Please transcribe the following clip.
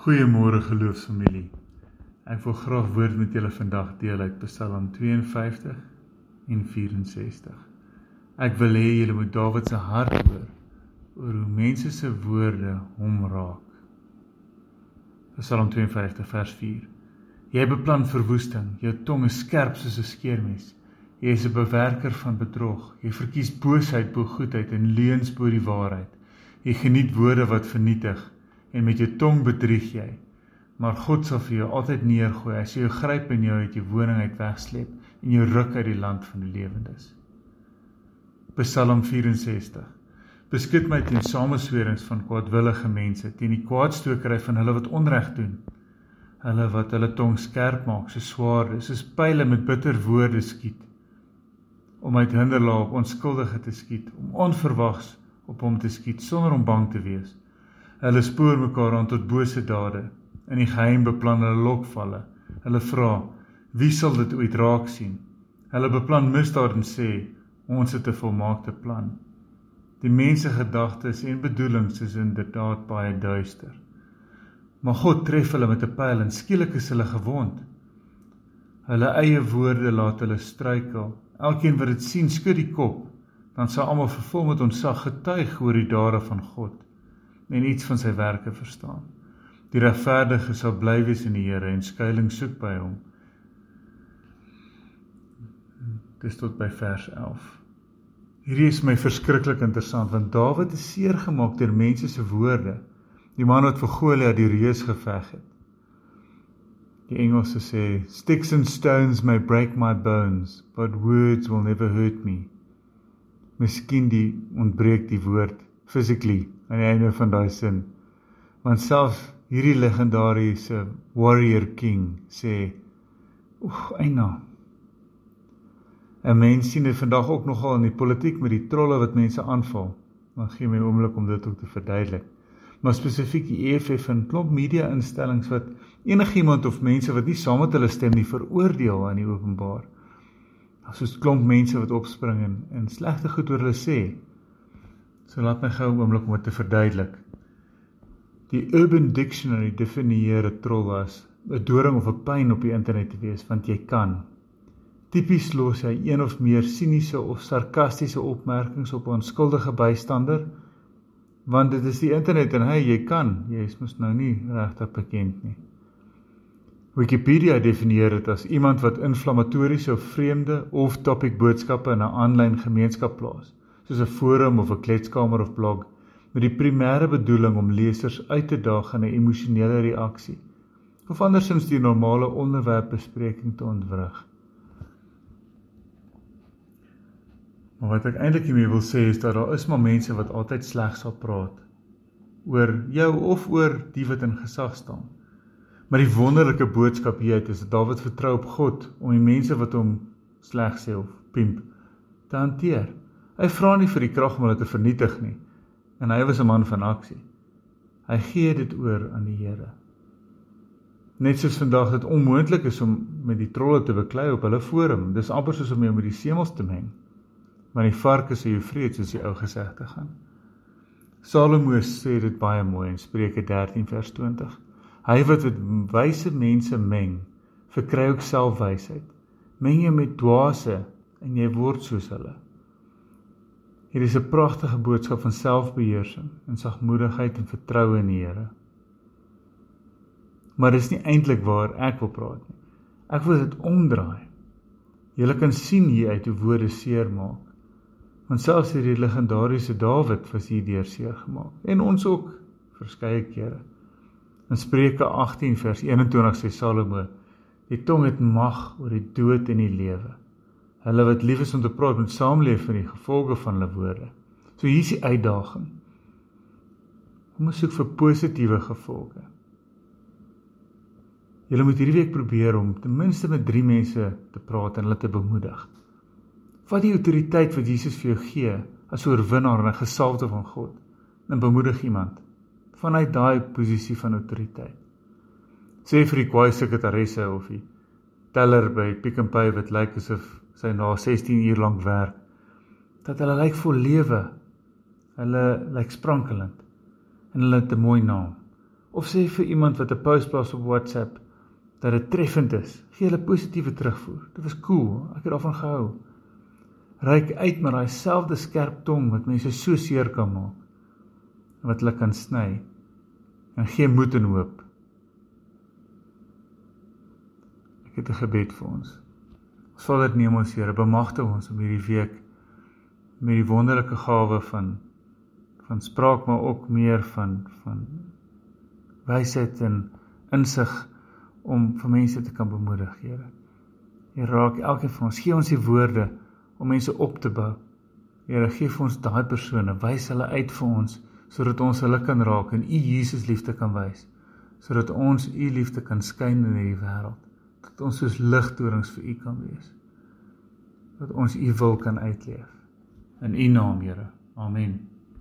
Goeiemôre geloofsfamilie. Ek wil graag woord met julle vandag deel uit Psalm 52 en 64. Ek wil hê julle moet Dawid se hart hoor oor hoe mense se woorde hom raak. Psalm 52 vers 4. Jy beplan verwoesting, jou tong is skerp soos 'n skeermes. Jy is 'n bewerker van bedrog. Jy verkies boosheid bo goedheid en leuns bo die waarheid. Jy geniet woorde wat vernietig en met jou tong bedrieg jy. Maar God sal vir jou altyd neergooi as jy jou gryp en jou uit jou woning uit wegsleep en jou ruk uit die land van die lewendes. Psalm 64. Beskud my teen sameswerings van kwaadwillige mense, teen die kwaadstokery van hulle wat onreg doen hulle wat hulle tong skerp maak so swaarde soos pile met bitter woorde skiet om uit hinderlaag op onskuldige te skiet om onverwags op hom te skiet sonder om bang te wees hulle spoor mekaar aan tot bose dade in die geheim beplan hulle lokvalle hulle vra wie sal dit ooit raak sien hulle beplan misdaad en sê ons het 'n volmaakte plan die mense gedagtes en bedoelings is inderdaad baie duister Maar God tref hulle met 'n pyl en skielik is hulle gewond. Hulle eie woorde laat hulle struikel. Elkeen wat dit sien, skud die kop. Dan sal almal vervul met ontzag getuig oor die dade van God en iets van sy werke verstaan. Die regverdige sal bly wees in die Here en skuilings soek by hom. Dis tot by vers 11. Hierdie is my verskriklik interessant want Dawid is seer gemaak deur mense se woorde. Die man wat vir Goliat die reus geveg het. Die Engelse sê sticks and stones may break my bones, but words will never hurt me. Miskien die ontbreek die woord physically aan die einde van daai sin. Want self hierdie legendariese warrior king sê oek eina. 'n Mens sien dit vandag ook nogal in die politiek met die trolle wat mense aanval. Maar gee my 'n oomblik om dit ook te verduidelik maar spesifiek die EFF en klop media instellings wat enigiemand of mense wat nie saam met hulle stem nie veroordeel aan die openbaar. Daar's so 'n klomp mense wat opspring en, en slegte goed oor hulle sê. So laat my gou 'n oomblik om dit te verduidelik. Die Urban Dictionary definieer 'n troll as 'n doring of 'n pyn op die internet te wees want jy kan. Tipies los hy een of meer siniese of sarkastiese opmerkings op 'n onskuldige bystander want dit is die internet en hy jy kan. Jy is mos nou nie regtig bekend nie. Wikipedia definieer dit as iemand wat inflammatoriese of vreemde of topic boodskappe in 'n aanlyn gemeenskap plaas soos 'n forum of 'n kletskamer of blog met die primêre bedoeling om lesers uit te daag in 'n emosionele reaksie of andersins die normale onderwerpbespreking te ontwrig Maar wat ek eintlik hiermee wil sê is dat daar is maar mense wat altyd sleg sal praat oor jou of oor die wat in gesag staan. Maar die wonderlike boodskap hier uit is dat Dawid vertrou op God om die mense wat hom sleg sê of pimp te hanteer. Hy vra nie vir die krag om hulle te vernietig nie. En hy was 'n man van aksie. Hy gee dit oor aan die Here. Net soos vandag dit onmoontlik is om met die trolle te beklei op hulle forum. Dis amper soos om jou met die semels te meng maar die varke sê jou vreed soos die ou gesegde gaan. Salomo sê dit baie mooi in Spreuke 13 vers 20. Hy wat met wyse mense meng, verkry ook self wysheid. Meng jy met dwaase en jy word soos hulle. Hier is 'n pragtige boodskap van selfbeheersing en sagmoedigheid en vertroue in die Here. Maar dis nie eintlik waar ek wil praat nie. Ek wil dit omdraai. Jy kan sien hier uit hoe woorde seermaak. Want selfs hierdie legendariese Dawid was hier deur seer gemaak en ons ook verskeie kere. In Spreuke 18 vers 21 sê Salomo: Die tong het mag oor die dood en die lewe. Hulle wat lief is om te praat moet saamleef in die gevolge van hulle woorde. So hier is die uitdaging. Kom ons soek vir positiewe gevolge. Julle moet hierdie week probeer om ten minste met 3 mense te praat en hulle te bemoedig. Vat die autoriteit wat Jesus vir jou gee as oorwinnaar en 'n gesalfde van God en bemoedig iemand vanuit daai posisie van autoriteit. Sê vir die kwaai sekretaresse of die teller by Pick n Pay wat lyk asof sy na 16 uur lank werk dat hulle lyk vol lewe. Hulle lyk sprankelend en hulle het 'n mooi naam. Of sê vir iemand wat 'n post plaas op WhatsApp dat dit treffend is, gee hulle positiewe terugvoer. Dit was cool, ek het daarvan gehou. Ryk uit met daai selfde skerp tong wat mense so seer kan maak wat hulle kan sny en gee moed en hoop. Ek het 'n gebed vir ons. Vader, neem ons Here, bemagtig ons om hierdie week met die wonderlike gawe van van spraak maar ook meer van van wysheid en insig om vir mense te kan bemoedig, Here. Jy raak elkeen van ons, gee ons die woorde om mense op te bou. Here, gee vir ons daai persone, wys hulle uit vir ons sodat ons hulle kan raak en U Jesus liefde kan wys, sodat ons U liefde kan skyn in hierdie wêreld, dat ons soos ligtorings vir U kan wees. Dat ons U wil kan uitleef. In U naam, Here. Amen.